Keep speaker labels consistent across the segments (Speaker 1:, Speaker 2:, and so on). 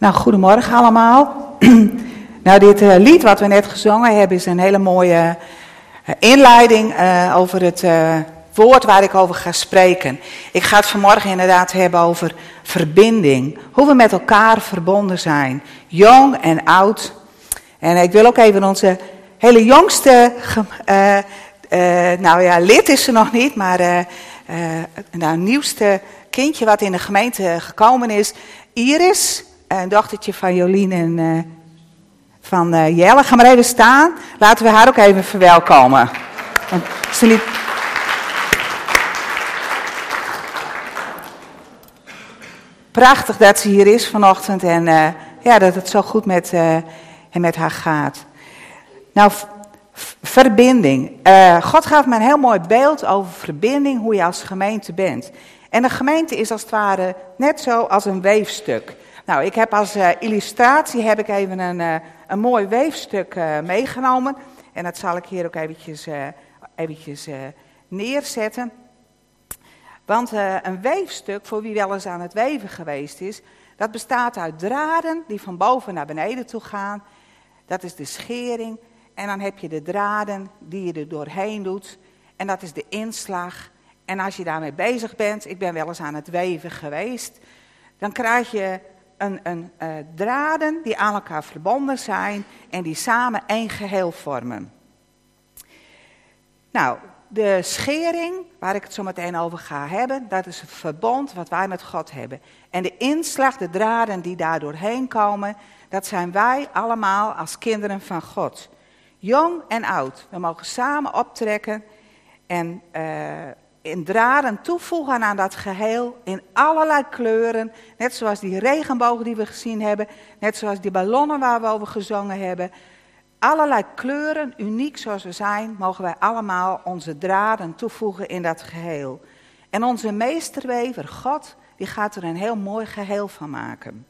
Speaker 1: Nou, goedemorgen allemaal. nou, dit uh, lied wat we net gezongen hebben is een hele mooie uh, inleiding uh, over het woord waar ik over ga spreken. Ik ga het vanmorgen inderdaad hebben over verbinding. Hoe we met elkaar verbonden zijn. Jong en oud. En ik wil ook even onze hele jongste, nou ja, lid is ze nog niet, maar nou, nieuwste kindje wat in de gemeente gekomen is, Iris een dochtertje van Jolien en uh, van uh, Jelle. Ga maar even staan. Laten we haar ook even verwelkomen. Ze liep... Prachtig dat ze hier is vanochtend en uh, ja, dat het zo goed met, met haar gaat. Nou, verbinding. God gaf me een heel mooi beeld over verbinding, hoe je als gemeente bent. En een gemeente is als het ware net zo als een weefstuk. Nou, ik heb als uh, illustratie heb ik even een, uh, een mooi weefstuk uh, meegenomen. En dat zal ik hier ook eventjes, eventjes neerzetten. Want een weefstuk, voor wie wel eens aan het weven geweest is, dat bestaat uit draden die van boven naar beneden toe gaan. Dat is de schering. En dan heb je de draden die je er doorheen doet. En dat is de inslag. En als je daarmee bezig bent, ik ben wel eens aan het weven geweest, dan krijg je een, uh, draden die aan elkaar verbonden zijn en die samen één geheel vormen. Nou, de schering, waar ik het zo meteen over ga hebben, dat is het verbond wat wij met God hebben. En de inslag, de draden die daar doorheen komen, dat zijn wij allemaal als kinderen van God. Jong en oud. We mogen samen optrekken en uh, in draden toevoegen aan dat geheel in allerlei kleuren. Net zoals die regenbogen die we gezien hebben, net zoals die ballonnen waar we over gezongen hebben. Allerlei kleuren, uniek zoals we zijn, mogen wij allemaal onze draden toevoegen in dat geheel. En onze meesterwever, God, die gaat er een heel mooi geheel van maken.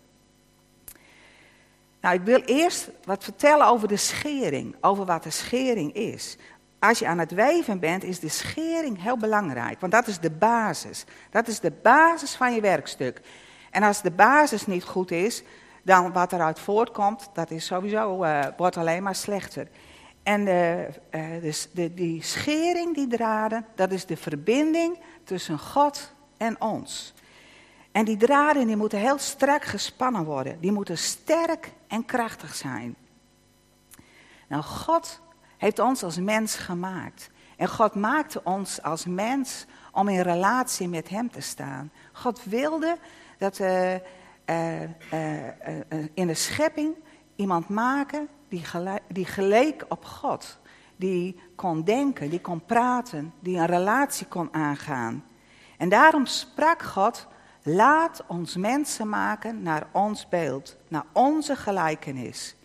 Speaker 1: Nou, ik wil eerst wat vertellen over de schering, over wat de schering is als je aan het weven bent, is de schering heel belangrijk. Want dat is de basis. Dat is de basis van je werkstuk. En als de basis niet goed is, dan wat eruit voortkomt, dat is sowieso, uh, wordt alleen maar slechter. En de, uh, dus de, die schering, die draden, dat is de verbinding tussen God en ons. En die draden die moeten heel strak gespannen worden. Die moeten sterk en krachtig zijn. Nou, God heeft ons als mens gemaakt. En God maakte ons als mens om in relatie met Hem te staan. God wilde dat uh, uh, uh, in de schepping iemand maken die, gelijk, die geleek op God. Die kon denken, die kon praten, die een relatie kon aangaan. En daarom sprak God, laat ons mensen maken naar ons beeld, naar onze gelijkenis.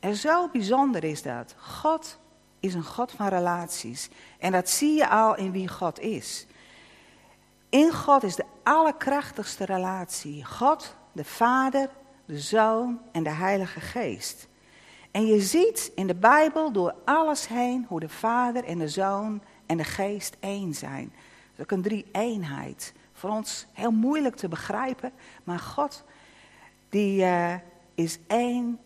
Speaker 1: En zo bijzonder is dat. God is een God van relaties. En dat zie je al in wie God is. In God is de allerkrachtigste relatie. God, de Vader, de Zoon en de Heilige Geest. En je ziet in de Bijbel door alles heen hoe de Vader en de Zoon en de Geest één zijn. Dat is ook een drie-eenheid. Voor ons heel moeilijk te begrijpen, maar God die uh, is één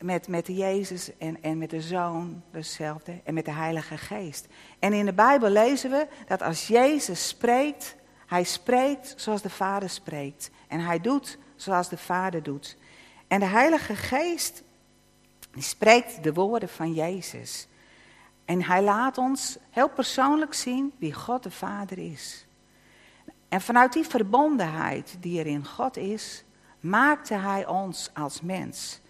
Speaker 1: met, met Jezus en, en met de Zoon hetzelfde en met de Heilige Geest. En in de Bijbel lezen we dat als Jezus spreekt, hij spreekt zoals de Vader spreekt. En hij doet zoals de Vader doet. En de Heilige Geest die spreekt de woorden van Jezus. En hij laat ons heel persoonlijk zien wie God de Vader is. En vanuit die verbondenheid die er in God is, maakte hij ons als mens.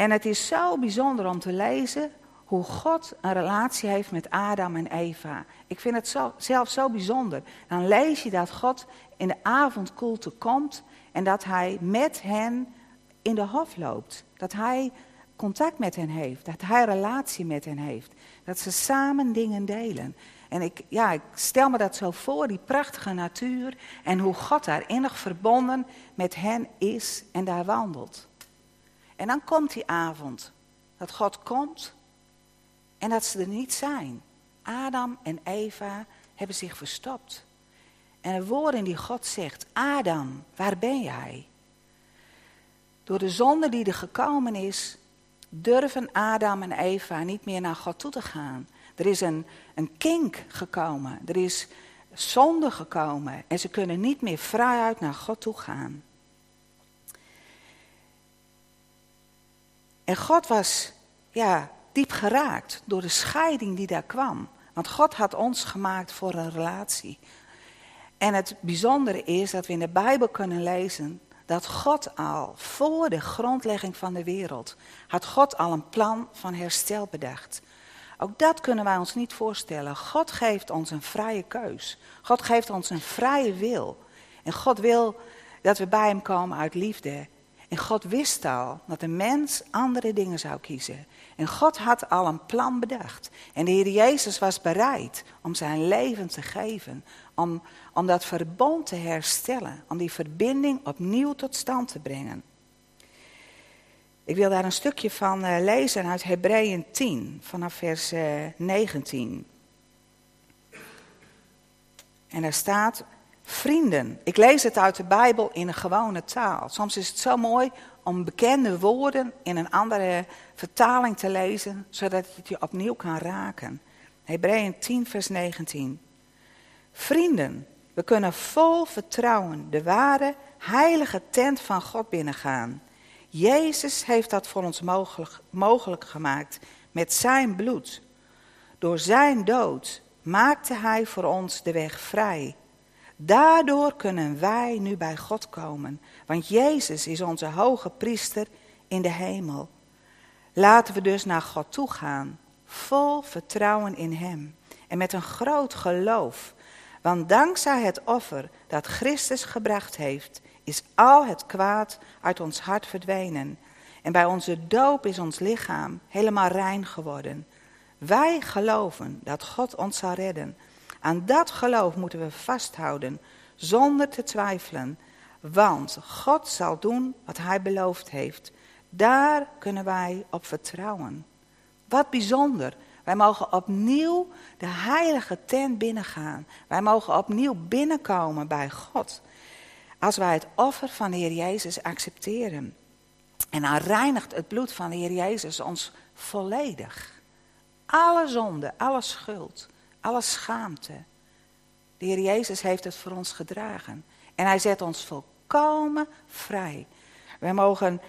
Speaker 1: En het is zo bijzonder om te lezen hoe God een relatie heeft met Adam en Eva. Ik vind het zo, zelf zo bijzonder. Dan lees je dat God in de avondkoelte komt en dat hij met hen in de hof loopt. Dat hij contact met hen heeft, dat hij relatie met hen heeft. Dat ze samen dingen delen. En ik, ja, ik stel me dat zo voor, die prachtige natuur en hoe God daar innig verbonden met hen is en daar wandelt. En dan komt die avond dat God komt en dat ze er niet zijn. Adam en Eva hebben zich verstopt. En de woorden die God zegt, Adam, waar ben jij? Door de zonde die er gekomen is, durven Adam en Eva niet meer naar God toe te gaan. Er is een, een kink gekomen, er is zonde gekomen en ze kunnen niet meer vrijuit naar God toe gaan. En God was ja, diep geraakt door de scheiding die daar kwam. Want God had ons gemaakt voor een relatie. En het bijzondere is dat we in de Bijbel kunnen lezen dat God al voor de grondlegging van de wereld had God al een plan van herstel bedacht. Ook dat kunnen wij ons niet voorstellen. God geeft ons een vrije keus. God geeft ons een vrije wil. En God wil dat we bij Hem komen uit liefde. En God wist al dat de mens andere dingen zou kiezen. En God had al een plan bedacht. En de Heer Jezus was bereid om zijn leven te geven. Om, om dat verbond te herstellen. Om die verbinding opnieuw tot stand te brengen. Ik wil daar een stukje van uh, lezen uit Hebreeën 10, vanaf vers uh, eh, 19. En daar staat, vrienden. Ik lees het uit de Bijbel in een gewone taal. Soms is het zo mooi om bekende woorden in een andere vertaling te lezen, zodat het je opnieuw kan raken. Hebreeën 10, vers 19. Vrienden, we kunnen vol vertrouwen de ware, heilige tent van God binnengaan. Jezus heeft dat voor ons mogelijk, mogelijk gemaakt met zijn bloed. Door zijn dood maakte hij voor ons de weg vrij. Daardoor kunnen wij nu bij God komen, want Jezus is onze hoge priester in de hemel. Laten we dus naar God toe gaan, vol vertrouwen in Hem en met een groot geloof. Want dankzij het offer dat Christus gebracht heeft, is al het kwaad uit ons hart verdwenen. En bij onze doop is ons lichaam helemaal rein geworden. Wij geloven dat God ons zal redden. Aan dat geloof moeten we vasthouden, zonder te twijfelen. Want God zal doen wat Hij beloofd heeft. Daar kunnen wij op vertrouwen. Wat bijzonder. Wij mogen opnieuw de heilige tent binnengaan. Wij mogen opnieuw binnenkomen bij God. Als wij het offer van de Heer Jezus accepteren. En dan reinigt het bloed van de Heer Jezus ons volledig. Alle zonde, alle schuld, alle schaamte. De Heer Jezus heeft het voor ons gedragen. En hij zet ons volkomen vrij. Wij mogen,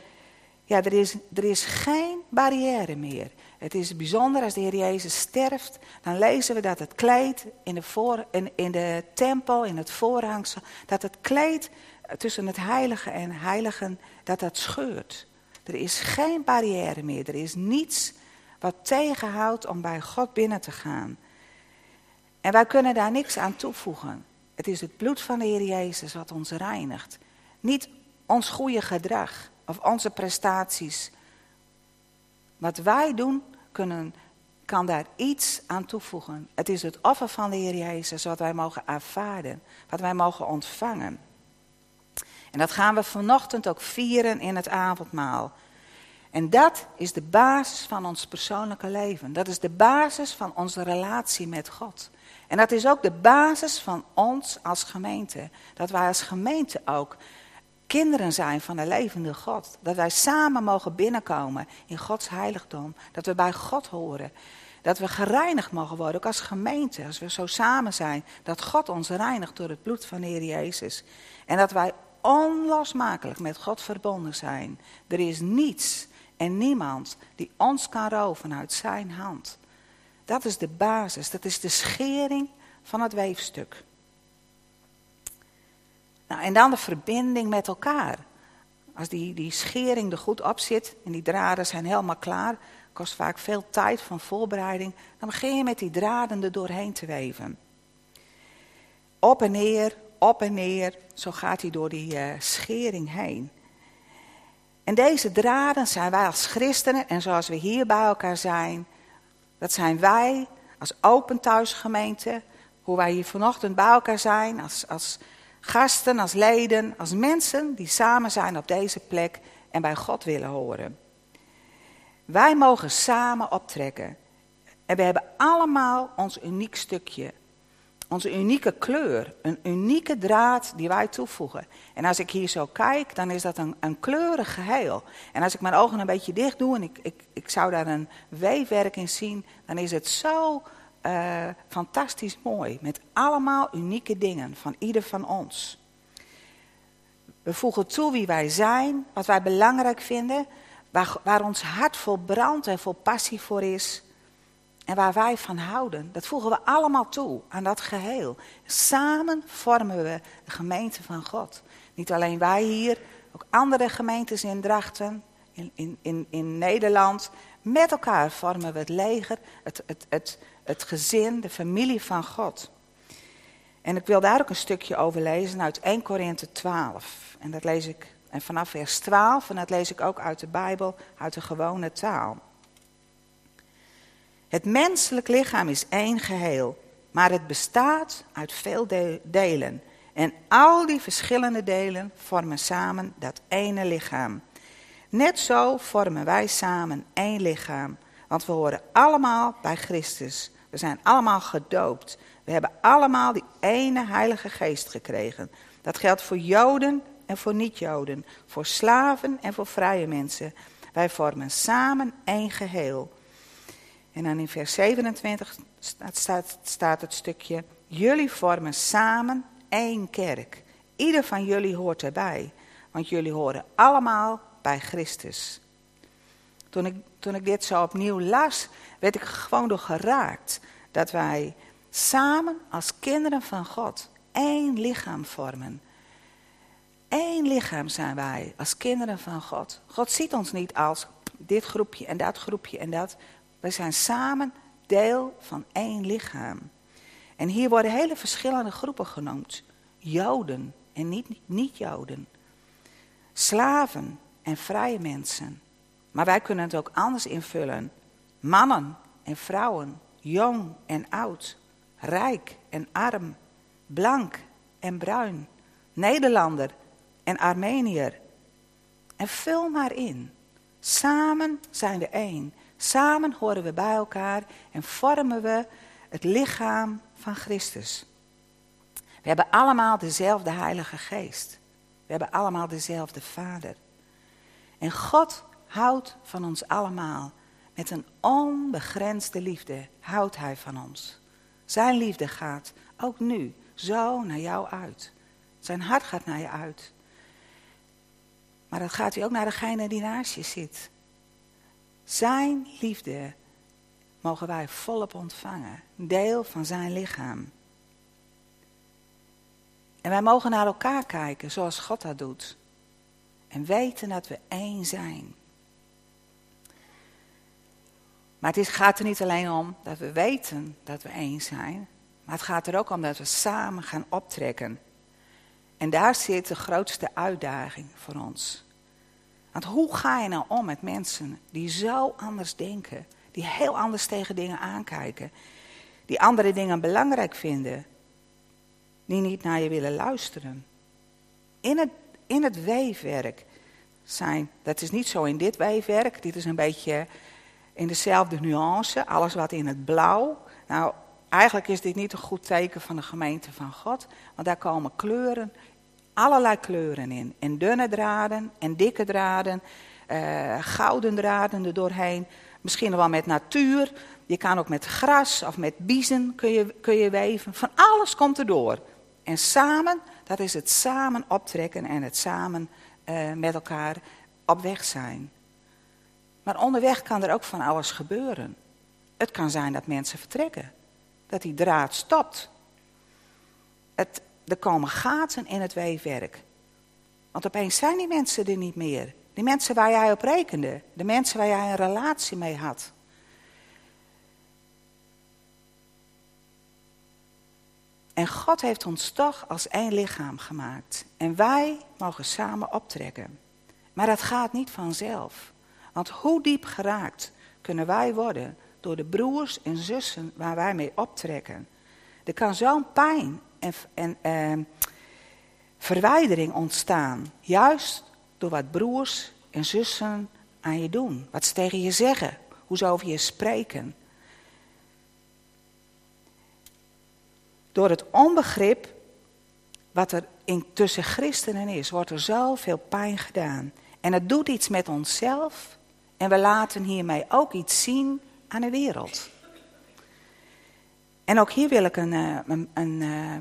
Speaker 1: ja, er is, er is geen barrière meer. Het is bijzonder als de Heer Jezus sterft, dan lezen we dat het kleed in de, voor, in de tempel, in het voorhangsel, dat het kleed tussen het heilige en heiligen, dat dat scheurt. Er is geen barrière meer, er is niets wat tegenhoudt om bij God binnen te gaan. En wij kunnen daar niks aan toevoegen. Het is het bloed van de Heer Jezus wat ons reinigt. Niet ons goede gedrag of onze prestaties. Wat wij doen, kunnen, kan daar iets aan toevoegen. Het is het offer van de Heer Jezus wat wij mogen ervaren, wat wij mogen ontvangen. En dat gaan we vanochtend ook vieren in het avondmaal. En dat is de basis van ons persoonlijke leven. Dat is de basis van onze relatie met God. En dat is ook de basis van ons als gemeente. Dat wij als gemeente ook kinderen zijn van de levende God. Dat wij samen mogen binnenkomen in Gods heiligdom. Dat we bij God horen. Dat we gereinigd mogen worden, ook als gemeente, als we zo samen zijn. Dat God ons reinigt door het bloed van de Heer Jezus. En dat wij onlosmakelijk met God verbonden zijn. Er is niets en niemand die ons kan roven uit zijn hand. Dat is de basis, dat is de schering van het weefstuk. Nou, en dan de verbinding met elkaar. Als die, die schering er goed op zit en die draden zijn helemaal klaar, kost vaak veel tijd van voorbereiding, dan begin je met die draden er doorheen te weven. Op en neer, op en neer, zo gaat hij door die uh, schering heen. En deze draden zijn wij als christenen en zoals we hier bij elkaar zijn, dat zijn wij als Open Thuisgemeente, hoe wij hier vanochtend bij elkaar zijn, als, als gasten, als leden, als mensen die samen zijn op deze plek en bij God willen horen. Wij mogen samen optrekken. En we hebben allemaal ons uniek stukje. Onze unieke kleur, een unieke draad die wij toevoegen. En als ik hier zo kijk, dan is dat een, een kleurig geheel. En als ik mijn ogen een beetje dicht doe en ik, ik, ik zou daar een weefwerk in zien, dan is het zo uh, fantastisch mooi. Met allemaal unieke dingen van ieder van ons. We voegen toe wie wij zijn, wat wij belangrijk vinden, waar, waar ons hart vol brand en vol passie voor is. En waar wij van houden, dat voegen we allemaal toe aan dat geheel. Samen vormen we de gemeente van God. Niet alleen wij hier, ook andere gemeentes in Drachten, in, in, in, in Nederland. Met elkaar vormen we het leger, het, het, het, het gezin, de familie van God. En ik wil daar ook een stukje over lezen uit 1 Korinthe 12. En dat lees ik en vanaf vers 12, en dat lees ik ook uit de Bijbel, uit de gewone taal. Het menselijk lichaam is één geheel, maar het bestaat uit veel delen. En al die verschillende delen vormen samen dat ene lichaam. Net zo vormen wij samen één lichaam, want we horen allemaal bij Christus. We zijn allemaal gedoopt. We hebben allemaal die ene Heilige Geest gekregen. Dat geldt voor Joden en voor niet-Joden, voor slaven en voor vrije mensen. Wij vormen samen één geheel. En dan in vers 27 staat, staat het stukje: Jullie vormen samen één kerk. Ieder van jullie hoort erbij, want jullie horen allemaal bij Christus. Toen ik, toen ik dit zo opnieuw las, werd ik gewoon door geraakt dat wij samen als kinderen van God één lichaam vormen. Eén lichaam zijn wij als kinderen van God. God ziet ons niet als dit groepje en dat groepje en dat. We zijn samen deel van één lichaam. En hier worden hele verschillende groepen genoemd. Joden en niet-Joden. Slaven en vrije mensen. Maar wij kunnen het ook anders invullen. Mannen en vrouwen, jong en oud, rijk en arm, blank en bruin, Nederlander en Armeniër. En vul maar in. Samen zijn we één. Samen horen we bij elkaar en vormen we het lichaam van Christus. We hebben allemaal dezelfde Heilige Geest. We hebben allemaal dezelfde Vader. En God houdt van ons allemaal. Met een onbegrensde liefde houdt Hij van ons. Zijn liefde gaat ook nu zo naar jou uit. Zijn hart gaat naar je uit. Maar dat gaat hij ook naar degene die naast je zit. Zijn liefde mogen wij volop ontvangen. Deel van zijn lichaam. En wij mogen naar elkaar kijken zoals God dat doet. En weten dat we één zijn. Maar het gaat er niet alleen om dat we weten dat we één zijn. Maar het gaat er ook om dat we samen gaan optrekken. En daar zit de grootste uitdaging voor ons. Want hoe ga je nou om met mensen die zo anders denken, die heel anders tegen dingen aankijken, die andere dingen belangrijk vinden, die niet naar je willen luisteren? In het, in het weefwerk zijn, dat is niet zo in dit weefwerk, dit is een beetje in dezelfde nuance, alles wat in het blauw. Nou, eigenlijk is dit niet een goed teken van de gemeente van God, want daar komen kleuren allerlei kleuren in. En dunne draden en dikke draden, uh, gouden draden er doorheen. Misschien wel met natuur. Je kan ook met gras of met biezen kun je, kun je weven. Van alles komt er door. En samen, dat is het samen optrekken en het samen uh, met elkaar op weg zijn. Maar onderweg kan er ook van alles gebeuren. Het kan zijn dat mensen vertrekken. Dat die draad stopt. Het, er komen gaten in het weefwerk. Want opeens zijn die mensen er niet meer. Die mensen waar jij op rekende. De mensen waar jij een relatie mee had. En God heeft ons toch als één lichaam gemaakt. En wij mogen samen optrekken. Maar dat gaat niet vanzelf. Want hoe diep geraakt kunnen wij worden door de broers en zussen waar wij mee optrekken? Er kan zo'n pijn en, ehm, verwijdering ontstaan. Juist door wat broers en zussen aan je doen. Wat ze tegen je zeggen. Hoe ze over je spreken. door het onbegrip wat er tussen christenen is, wordt er zoveel pijn gedaan. En het doet iets met onszelf en we laten hiermee ook iets zien aan de wereld. En ook hier wil ik een, eh, een, een uh,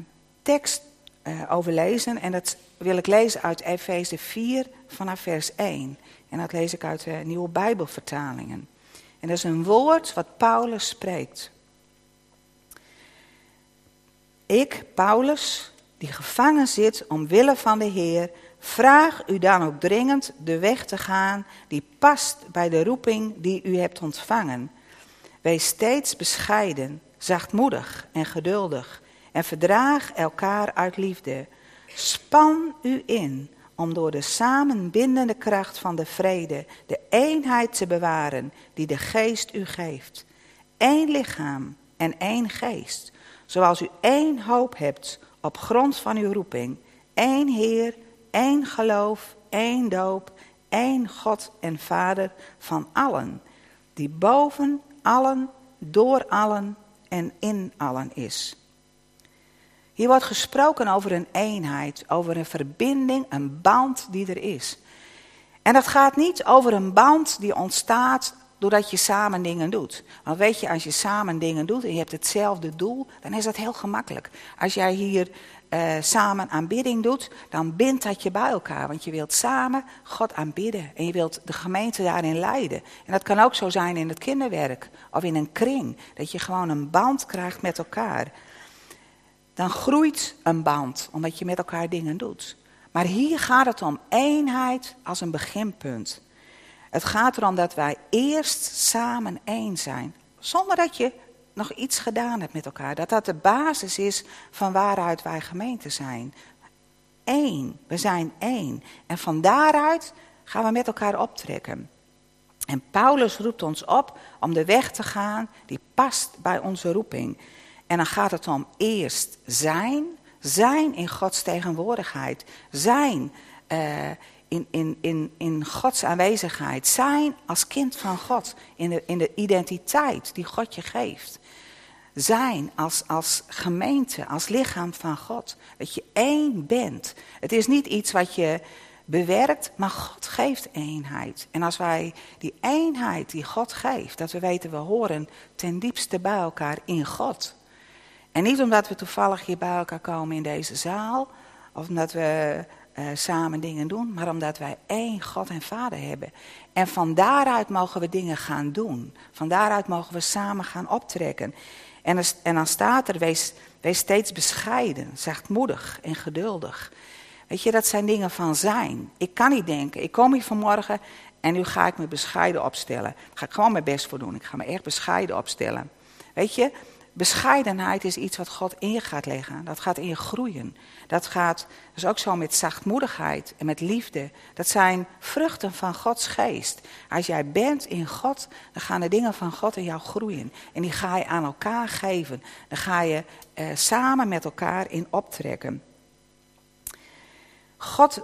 Speaker 1: tekst uh, over lezen. En dat wil ik lezen uit Efeze 4 vanaf vers 1. En dat lees ik uit de nieuwe Bijbelvertalingen. En dat is een woord wat Paulus spreekt. Ik, Paulus, die gevangen zit omwille van de Heer, vraag u dan ook dringend de weg te gaan die past bij de roeping die u hebt ontvangen. Wees steeds bescheiden, zachtmoedig en geduldig en verdraag elkaar uit liefde. Span u in om door de samenbindende kracht van de vrede de eenheid te bewaren die de geest u geeft. Eén lichaam en één geest, zoals u één hoop hebt op grond van uw roeping. Eén Heer, één geloof, één doop, één God en Vader van allen, die boven allen, door allen en in allen is. Hier wordt gesproken over een eenheid, over een verbinding, een band die er is. En dat gaat niet over een band die ontstaat doordat je samen dingen doet. Want weet je, als je samen dingen doet en je hebt hetzelfde doel, dan is dat heel gemakkelijk. Als jij hier uh, samen aanbidding doet, dan bindt dat je bij elkaar. Want je wilt samen God aanbidden en je wilt de gemeente daarin leiden. En dat kan ook zo zijn in het kinderwerk of in een kring. Dat je gewoon een band krijgt met elkaar dan groeit een band, omdat je met elkaar dingen doet. Maar hier gaat het om eenheid als een beginpunt. Het gaat erom dat wij eerst samen één zijn, zonder dat je nog iets gedaan hebt met elkaar. Dat dat de basis is van waaruit wij gemeente zijn. Eén, we zijn één. En van daaruit gaan we met elkaar optrekken. En Paulus roept ons op om de weg te gaan die past bij onze roeping. En dan gaat het om eerst zijn, zijn in Gods tegenwoordigheid, zijn uh, in, in, in, in Gods aanwezigheid, zijn als kind van God, in de, in de identiteit die God je geeft. Zijn als, als gemeente, als lichaam van God. Dat je één bent. Het is niet iets wat je bewerkt, maar God geeft eenheid. En als wij die eenheid die God geeft, dat we weten we horen ten diepste bij elkaar in God. En niet omdat we toevallig hier bij elkaar komen in deze zaal, of omdat we uh, samen dingen doen, maar omdat wij één God en Vader hebben. En van daaruit mogen we dingen gaan doen. Van daaruit mogen we samen gaan optrekken. En, en dan staat er, wees, wees steeds bescheiden, zachtmoedig en geduldig. Weet je, dat zijn dingen van zijn. Ik kan niet denken, ik kom hier vanmorgen en nu ga ik me bescheiden opstellen. Daar ga ik gewoon mijn best voor doen. Ik ga me echt bescheiden opstellen. Weet je, Bescheidenheid is iets wat God in je gaat leggen. Dat gaat in je groeien. Dat gaat dus ook zo met zachtmoedigheid en met liefde. Dat zijn vruchten van Gods geest. Als jij bent in God, dan gaan de dingen van God in jou groeien. En die ga je aan elkaar geven. Dan ga je eh, samen met elkaar in optrekken. God,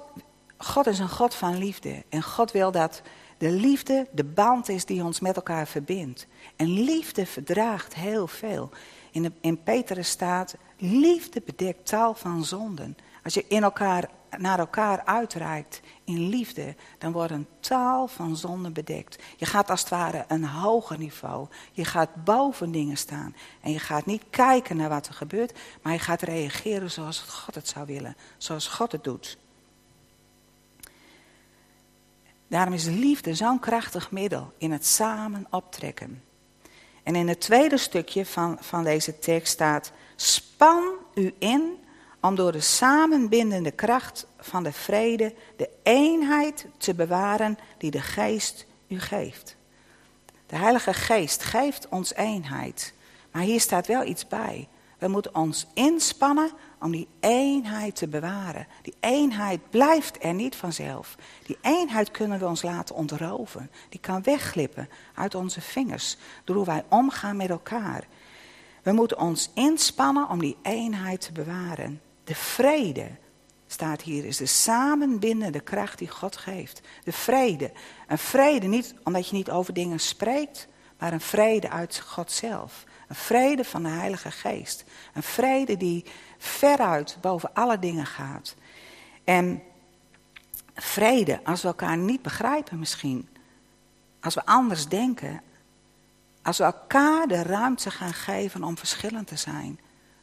Speaker 1: God is een God van liefde. En God wil dat de liefde de band is die ons met elkaar verbindt. En liefde verdraagt heel veel. In, de, Petrus staat, liefde bedekt taal van zonden. Als je in elkaar, naar elkaar uitreikt in liefde, dan wordt een taal van zonden bedekt. Je gaat als het ware een hoger niveau. Je gaat boven dingen staan. En je gaat niet kijken naar wat er gebeurt, maar je gaat reageren zoals God het zou willen. Zoals God het doet. Daarom is liefde zo'n krachtig middel in het samen optrekken. En in het tweede stukje van, van deze tekst staat: Span u in om door de samenbindende kracht van de vrede de eenheid te bewaren die de geest u geeft. De Heilige Geest geeft ons eenheid. Maar hier staat wel iets bij. We moeten ons inspannen om die eenheid te bewaren. Die eenheid blijft er niet vanzelf. Die eenheid kunnen we ons laten ontroven. Die kan wegglippen uit onze vingers door hoe wij omgaan met elkaar. We moeten ons inspannen om die eenheid te bewaren. De vrede, staat hier, is de samenbindende kracht die God geeft. De vrede. Een vrede niet omdat je niet over dingen spreekt, maar een vrede uit God zelf. Een vrede van de Heilige Geest. Een vrede die veruit boven alle dingen gaat. En vrede, als we elkaar niet begrijpen misschien, als we anders denken, als we elkaar de ruimte gaan geven om verschillend te zijn.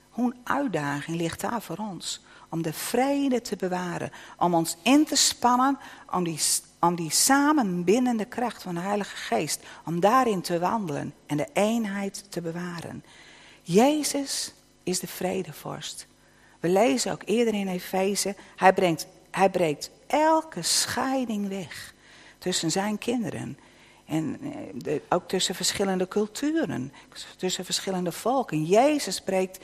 Speaker 1: Hoe een uitdaging ligt daar voor ons. Om de vrede te bewaren. Om ons in te spannen om die, om die samenbindende kracht van de Heilige Geest. Om daarin te wandelen en de eenheid te bewaren. Jezus is de vredevorst. We lezen ook eerder in Efeze. Hij, brengt, hij breekt elke scheiding weg tussen zijn kinderen. En eh, ook tussen verschillende culturen, tussen verschillende volken. Jezus spreekt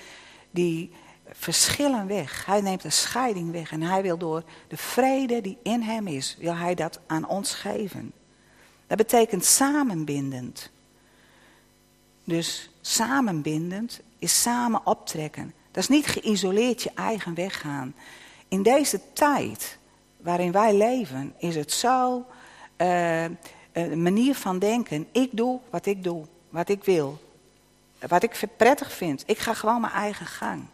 Speaker 1: die verschillen weg. Hij neemt de scheiding weg en hij wil door de vrede die in hem is, wil hij dat aan ons geven. Dat betekent samenbindend. Dus samenbindend is samen optrekken. Dat is niet geïsoleerd je eigen weg gaan. In deze tijd waarin wij leven is het zo... Uh, een manier van denken. Ik doe wat ik doe, wat ik wil. Wat ik prettig vind. Ik ga gewoon mijn eigen gang.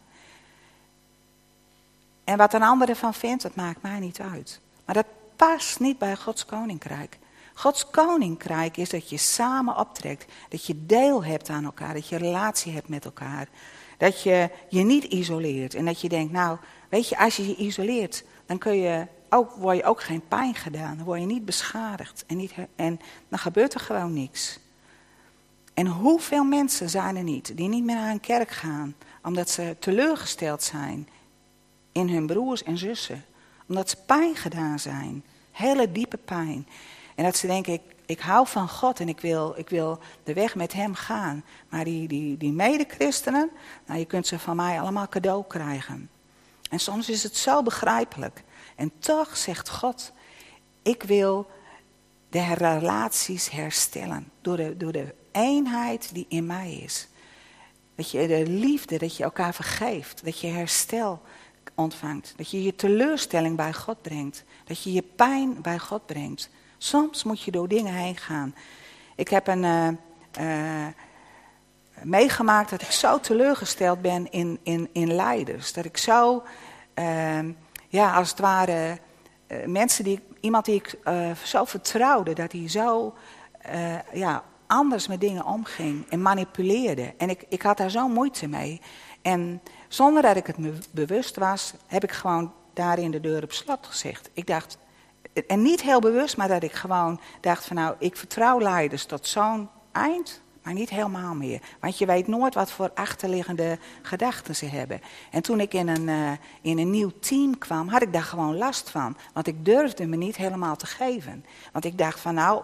Speaker 1: En wat een ander ervan vindt, dat maakt mij niet uit. Maar dat past niet bij Gods koninkrijk. Gods koninkrijk is dat je samen optrekt. Dat je deel hebt aan elkaar. Dat je relatie hebt met elkaar. Dat je je niet isoleert. En dat je denkt, nou, weet je, als je je isoleert, dan kun je ook, word je ook geen pijn gedaan. Dan word je niet beschadigd. En, niet, en dan gebeurt er gewoon niks. En hoeveel mensen zijn er niet die niet meer naar een kerk gaan. Omdat ze teleurgesteld zijn in hun broers en zussen. Omdat ze pijn gedaan zijn. Hele diepe pijn. En dat ze denken, ik, ik hou van God en ik wil, ik wil de weg met hem gaan. Maar die, die, die medechristenen, nou, je kunt ze van mij allemaal cadeau krijgen. En soms is het zo begrijpelijk. En toch zegt God, ik wil de relaties herstellen door de, door de eenheid die in mij is. Dat je de liefde, dat je elkaar vergeeft, dat je herstel ontvangt. Dat je je teleurstelling bij God brengt. Dat je je pijn bij God brengt. Soms moet je door dingen heen gaan. Ik heb een, uh, uh, meegemaakt dat ik zo teleurgesteld ben in, in, in leiders. Dat ik zo uh, ja, als het ware uh, mensen die, iemand die ik zo vertrouwde, dat hij zo ja, anders met dingen omging en manipuleerde. En ik, ik had daar zo moeite mee. En zonder dat ik het me bewust was, heb ik gewoon daarin de deur op slot gezegd. Ik dacht, en niet heel bewust, maar dat ik gewoon dacht van nou, ik vertrouw leiders tot zo'n eind maar niet helemaal meer. Want je weet nooit wat voor achterliggende gedachten ze hebben. En toen ik in een, uh, in een nieuw team kwam, had ik daar gewoon last van. Want ik durfde me niet helemaal te geven. Want ik dacht van nou,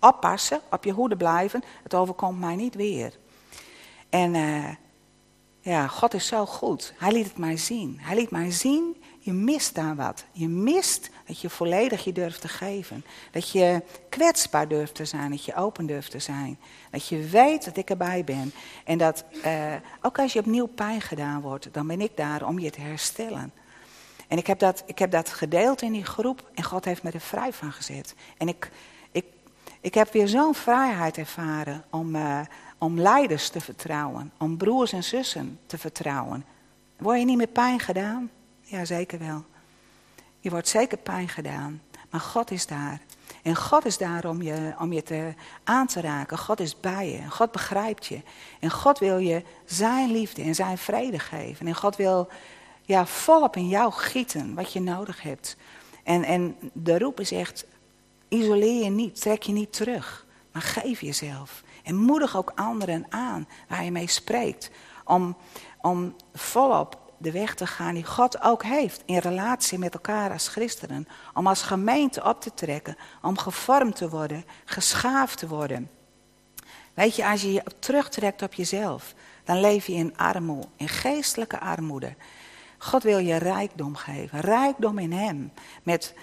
Speaker 1: oppassen, op je hoede blijven. Het overkomt mij niet weer. En uh, ja, God is zo goed. Hij liet het mij zien. Hij liet mij zien je mist daar wat. Je mist dat je volledig je durft te geven. Dat je kwetsbaar durft te zijn. Dat je open durft te zijn. Dat je weet dat ik erbij ben. En dat uh, ook als je opnieuw pijn gedaan wordt, dan ben ik daar om je te herstellen. En ik heb dat, ik heb dat gedeeld in die groep en God heeft me er vrij van gezet. En ik, ik, ik heb weer zo'n vrijheid ervaren om, uh, om leiders te vertrouwen. Om broers en zussen te vertrouwen. Word je niet meer pijn gedaan? Ja, zeker wel. Je wordt zeker pijn gedaan. Maar God is daar. En God is daar om je, om je te, aan te raken. God is bij je. God begrijpt je. En God wil je zijn liefde en zijn vrede geven. En God wil ja, volop in jou gieten wat je nodig hebt. En, en de roep is echt, isoleer je niet, trek je niet terug. Maar geef jezelf. En moedig ook anderen aan waar je mee spreekt. Om, om volop de weg te gaan die God ook heeft in relatie met elkaar als christenen. Om als gemeente op te trekken, om gevormd te worden, geschaafd te worden. Weet je, als je je terugtrekt op jezelf, dan leef je in armoede, in geestelijke armoede. God wil je rijkdom geven, rijkdom in Hem. Met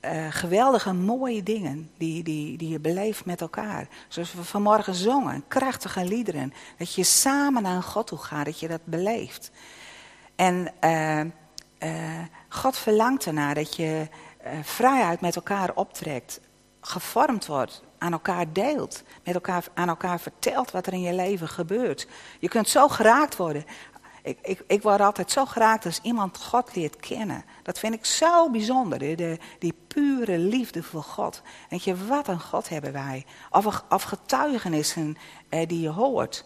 Speaker 1: uh, geweldige mooie dingen die, die, die je beleeft met elkaar. Zoals we vanmorgen zongen, krachtige liederen. Dat je samen naar God toe gaat, dat je dat beleeft. En uh, uh, God verlangt ernaar dat je vrijheid met elkaar optrekt. gevormd wordt, aan elkaar deelt, met elkaar, aan elkaar vertelt wat er in je leven gebeurt. Je kunt zo geraakt worden. Ik, ik, ik word altijd zo geraakt als iemand God leert kennen. Dat vind ik zo bijzonder, de, die pure liefde voor God. Weet je, wat een God hebben wij. Of getuigenissen eh, die je hoort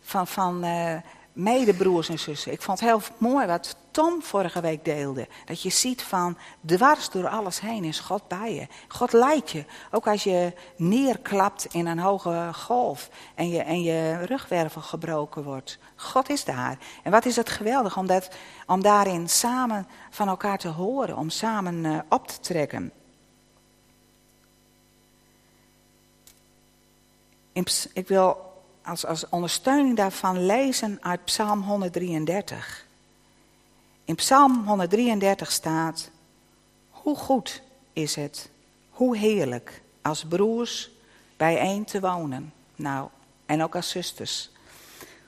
Speaker 1: van, van eh, medebroers en zussen. Ik vond het heel mooi wat Tom vorige week deelde. Dat je ziet van dwars door alles heen is God bij je. God leidt je. Ook als je neerklapt in een hoge golf en je, en je rugwervel gebroken wordt. God is daar. En wat is het geweldig om, dat, om daarin samen van elkaar te horen. Om samen uh, op te trekken. Ik wil als, als ondersteuning daarvan lezen uit Psalm 133. In Psalm 133 staat: Hoe goed is het, hoe heerlijk als broers bijeen te wonen. Nou, en ook als zusters.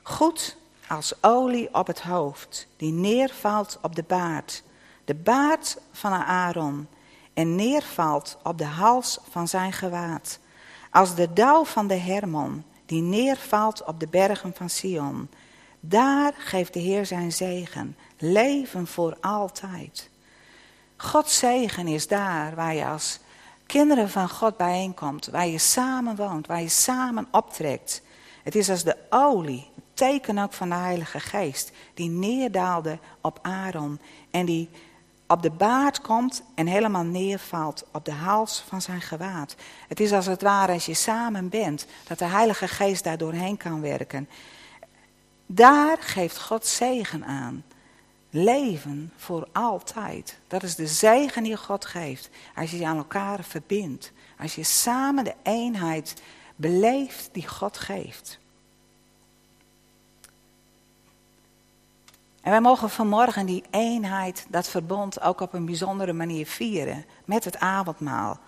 Speaker 1: Goed als olie op het hoofd, die neervalt op de baard, de baard van Aaron, en neervalt op de hals van zijn gewaad. Als de dauw van de Hermon, die neervalt op de bergen van Sion. Daar geeft de Heer zijn zegen, leven voor altijd. Gods zegen is daar waar je als kinderen van God bijeenkomt, waar je samen woont, waar je samen optrekt. Het is als de olie, het teken ook van de Heilige Geest, die neerdaalde op Aaron en die op de baard komt en helemaal neervalt op de hals van zijn gewaad. Het is als het ware als je samen bent, dat de Heilige Geest daar doorheen kan werken. Daar geeft God zegen aan. Leven voor altijd. Dat is de zegen die God geeft. Als je je aan elkaar verbindt. Als je samen de eenheid beleeft die God geeft. En wij mogen vanmorgen die eenheid, dat verbond, ook op een bijzondere manier vieren. Met het avondmaal.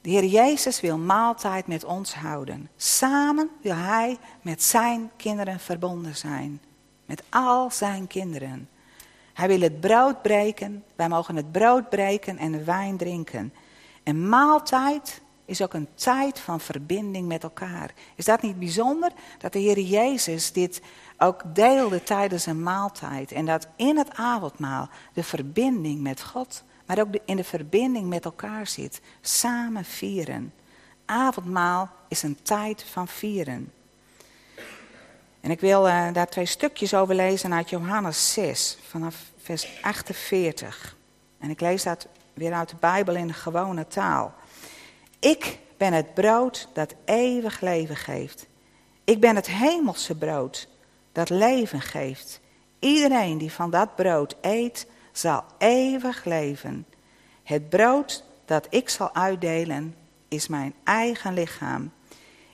Speaker 1: De Heer Jezus wil maaltijd met ons houden. Samen wil Hij met zijn kinderen verbonden zijn. Met al zijn kinderen. Hij wil het brood breken. Wij mogen het brood breken en de wijn drinken. En maaltijd is ook een tijd van verbinding met elkaar. Is dat niet bijzonder dat de Heer Jezus dit ook deelde tijdens een maaltijd. En dat in het avondmaal de verbinding met God, maar ook in de verbinding met elkaar zit. Samen vieren. Avondmaal is een tijd van vieren. En ik wil uh, daar twee stukjes over lezen uit Johannes 6, vanaf vers 48. En ik lees dat weer uit de Bijbel in de gewone taal. Ik ben het brood dat eeuwig leven geeft. Ik ben het hemelse brood dat leven geeft. Iedereen die van dat brood eet, zal eeuwig leven. Het brood dat ik zal uitdelen, is mijn eigen lichaam.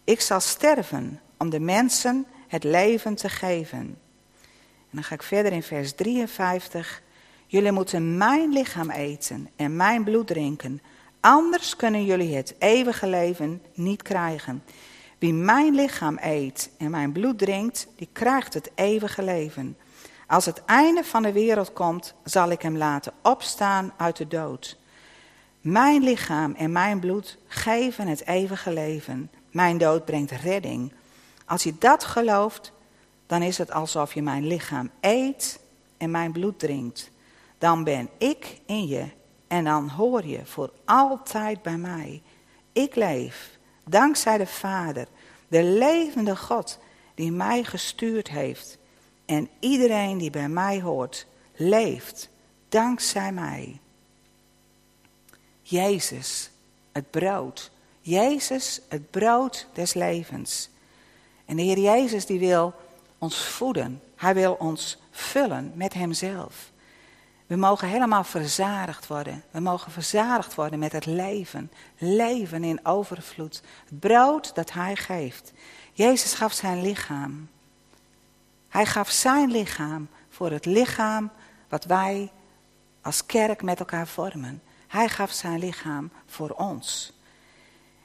Speaker 1: Ik zal sterven om de mensen het leven te geven. En dan ga ik verder in vers 53. Jullie moeten mijn lichaam eten en mijn bloed drinken. Anders kunnen jullie het eeuwige leven niet krijgen. Wie mijn lichaam eet en mijn bloed drinkt, die krijgt het eeuwige leven. Als het einde van de wereld komt, zal ik hem laten opstaan uit de dood. Mijn lichaam en mijn bloed geven het eeuwige leven. Mijn dood brengt redding. Als je dat gelooft, dan is het alsof je mijn lichaam eet en mijn bloed drinkt. Dan ben ik in je en dan hoor je voor altijd bij mij. Ik leef Dankzij de Vader, de levende God die mij gestuurd heeft. En iedereen die bij mij hoort, leeft dankzij mij. Jezus, het brood. Jezus, het brood des levens. En de Heer Jezus die wil ons voeden. Hij wil ons vullen met Hemzelf. We mogen helemaal verzadigd worden. We mogen verzadigd worden met het leven. Leven in overvloed. Het brood dat Hij geeft. Jezus gaf zijn lichaam. Hij gaf zijn lichaam voor het lichaam wat wij als kerk met elkaar vormen. Hij gaf zijn lichaam voor ons.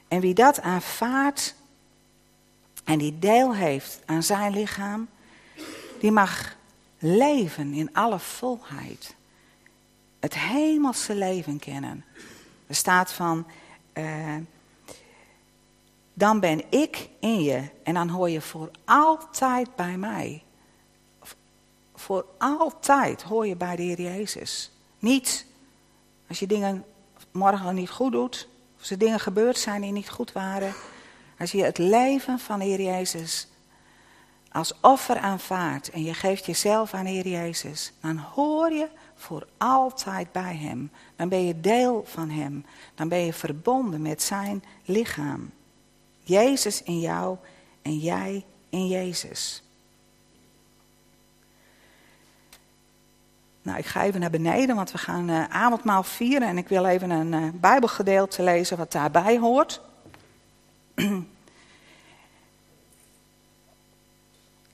Speaker 1: En wie dat aanvaardt en die deel heeft aan zijn lichaam, die mag leven in alle volheid het hemelse leven kennen. Er staat van, eh, dan ben ik in je en dan hoor je voor altijd bij mij. Voor altijd hoor je bij de Heer Jezus. Niet als je dingen morgen niet goed doet, of er dingen gebeurd zijn die niet goed waren. Als je het leven van de Heer Jezus als offer aanvaardt en je geeft jezelf aan Heer Jezus, dan hoor je voor altijd bij Hem. Dan ben je deel van Hem. Dan ben je verbonden met Zijn lichaam. Jezus in jou en jij in Jezus. Nou, ik ga even naar beneden, want we gaan uh, avondmaal vieren en ik wil even een uh, Bijbelgedeelte lezen wat daarbij hoort.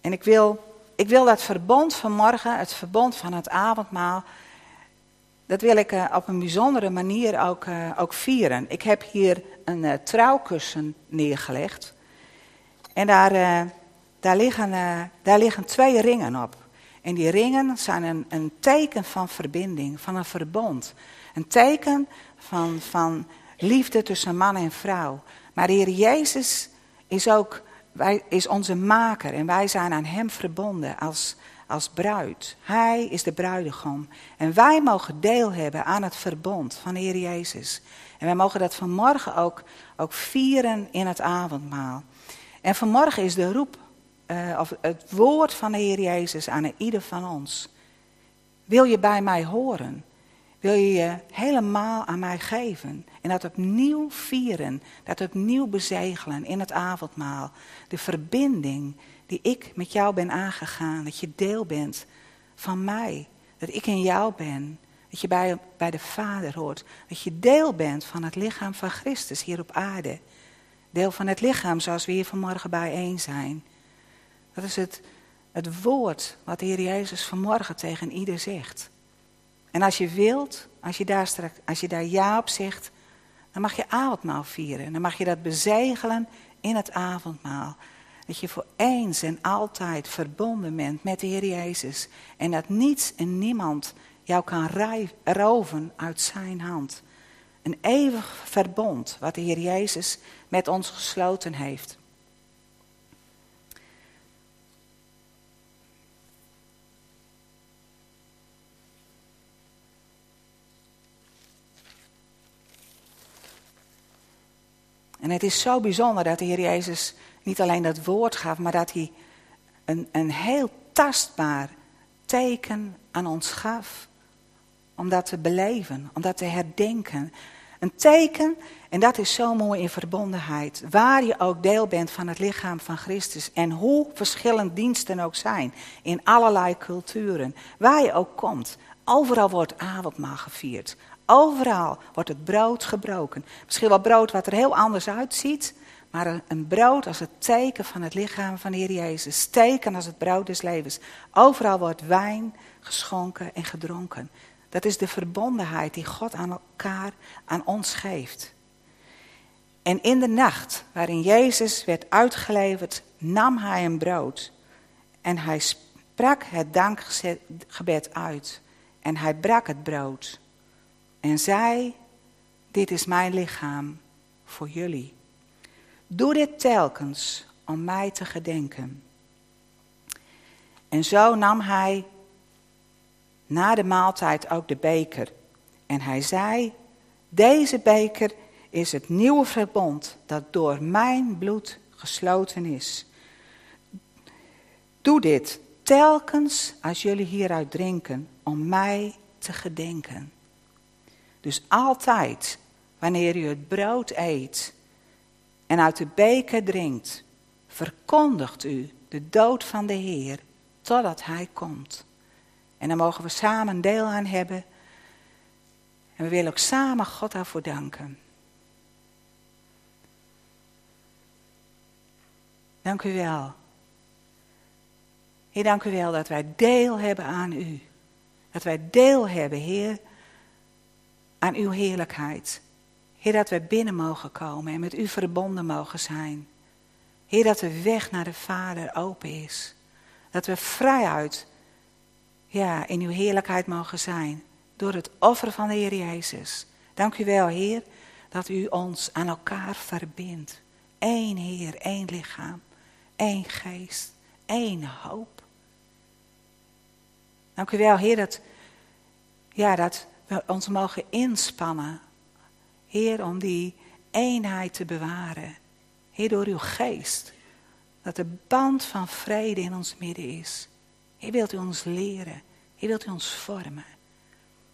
Speaker 1: en ik wil, ik wil dat verbond van morgen, het verbond van het avondmaal, dat wil ik uh, op een bijzondere manier ook, ook vieren. Ik heb hier een trouwkussen neergelegd en daar, daar, liggen, daar liggen twee ringen op. En die ringen zijn een, een teken van verbinding, van een verbond. Een teken van, van liefde tussen man en vrouw. Maar de Heer Jezus is ook wij, is onze maker en wij zijn aan Hem verbonden als, als bruid. Hij is de bruidegom. En wij mogen deel hebben aan het verbond van Heer Jezus. En wij mogen dat vanmorgen ook, ook vieren in het avondmaal. En vanmorgen is de roep uh, of het woord van de Heer Jezus aan ieder van ons. Wil je bij mij horen? Wil je je helemaal aan mij geven? En dat opnieuw vieren, dat opnieuw bezegelen in het avondmaal. De verbinding die ik met jou ben aangegaan, dat je deel bent van mij. Dat ik in jou ben, dat je bij, bij de Vader hoort. Dat je deel bent van het lichaam van Christus hier op aarde. Deel van het lichaam zoals we hier vanmorgen bijeen zijn. Dat is het, het woord wat de Heer Jezus vanmorgen tegen ieder zegt. En als je wilt, als je daar, straks, als je daar ja op zegt, dan mag je avondmaal vieren. Dan mag je dat bezegelen in het avondmaal. Dat je voor eens en altijd verbonden bent met de Heer Jezus. En dat niets en niemand jou kan roven uit zijn hand. Een eeuwig verbond wat de Heer Jezus met ons gesloten heeft. En het is zo bijzonder dat de Heer Jezus niet alleen dat woord gaf, maar dat hij een, een heel tastbaar teken aan ons gaf. Om dat te beleven, om dat te herdenken. Een teken, en dat is zo mooi in verbondenheid, waar je ook deel bent van het lichaam van Christus. En hoe verschillend diensten ook zijn, in allerlei culturen, waar je ook komt. Overal wordt avondmaal gevierd. Overal wordt het brood gebroken. Misschien wel brood wat er heel anders uitziet, maar een brood als het teken van het lichaam van de Heer Jezus. Teken als het brood des levens. Overal wordt wijn geschonken en gedronken. Dat is de verbondenheid die God aan elkaar, aan ons geeft. En in de nacht waarin Jezus werd uitgeleverd, nam hij een brood. En hij sprak het dankgebed uit. En hij brak het brood en zei: Dit is mijn lichaam voor jullie. Doe dit telkens om mij te gedenken. En zo nam hij na de maaltijd ook de beker. En hij zei: Deze beker is het nieuwe verbond dat door mijn bloed gesloten is. Doe dit telkens als jullie hieruit drinken om mij te gedenken. Dus altijd, wanneer u het brood eet en uit de beker drinkt, verkondigt u de dood van de Heer totdat Hij komt. En dan mogen we samen deel aan hebben. En we willen ook samen God daarvoor danken. Dank u wel. Heer, dank u wel dat wij deel hebben aan u. Dat wij deel hebben, Heer, aan uw heerlijkheid. Heer, dat wij binnen mogen komen en met u verbonden mogen zijn. Heer, dat de weg naar de Vader open is. Dat we vrijuit ja, in uw heerlijkheid mogen zijn. Door het offer van de Heer Jezus. Dank u wel, Heer, dat u ons aan elkaar verbindt. Eén Heer, één lichaam, één geest, één hoop. Dank u wel, Heer, dat, ja, dat we ons mogen inspannen. Heer, om die eenheid te bewaren. Heer, door uw geest. Dat de band van vrede in ons midden is. Heer, wilt u ons leren. Heer, wilt u ons vormen.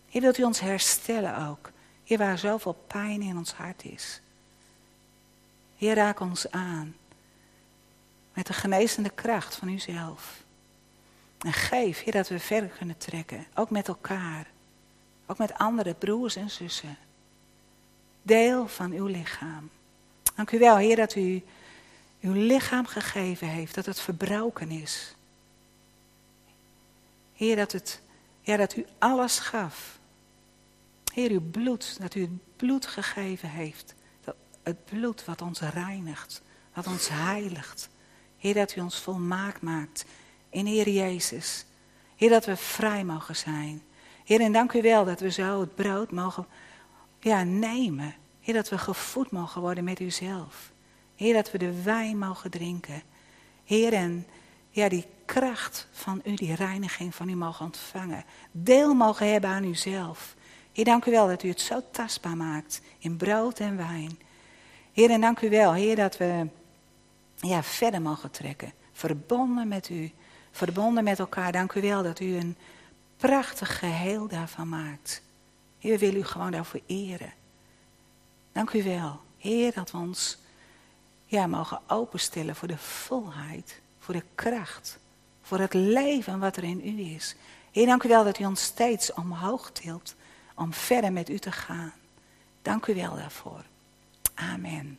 Speaker 1: Heer, wilt u ons herstellen ook. Heer, waar zoveel pijn in ons hart is. Heer, raak ons aan. Met de genezende kracht van uzelf. En geef, Heer, dat we verder kunnen trekken. Ook met elkaar. Ook met andere broers en zussen. Deel van uw lichaam. Dank u wel, Heer, dat u uw lichaam gegeven heeft. Dat het verbroken is. Heer, dat, het, ja, dat u alles gaf. Heer, uw bloed, dat u het bloed gegeven heeft. Dat, het bloed wat ons reinigt, wat ons heiligt. Heer, dat u ons volmaakt maakt in Heer Jezus. Heer, dat we vrij mogen zijn. Heer, en dank u wel dat we zo het brood mogen ja, nemen. Heer, dat we gevoed mogen worden met uzelf. Heer, dat we de wijn mogen drinken. Heer, en ja, die kracht van u, die reiniging van u mogen ontvangen. Deel mogen hebben aan uzelf. Heer, dank u wel dat u het zo tastbaar maakt in brood en wijn. Heer, en dank u wel, Heer, dat we ja, verder mogen trekken. Verbonden met u, verbonden met elkaar. Dank u wel dat u een prachtig geheel daarvan maakt. Heer, we willen u gewoon daarvoor eren. Dank u wel, Heer, dat we ons ja, mogen openstellen voor de volheid, voor de kracht, voor het leven wat er in u is. Heer, dank u wel dat u ons steeds omhoog tilt om verder met u te gaan. Dank u wel daarvoor. Amen.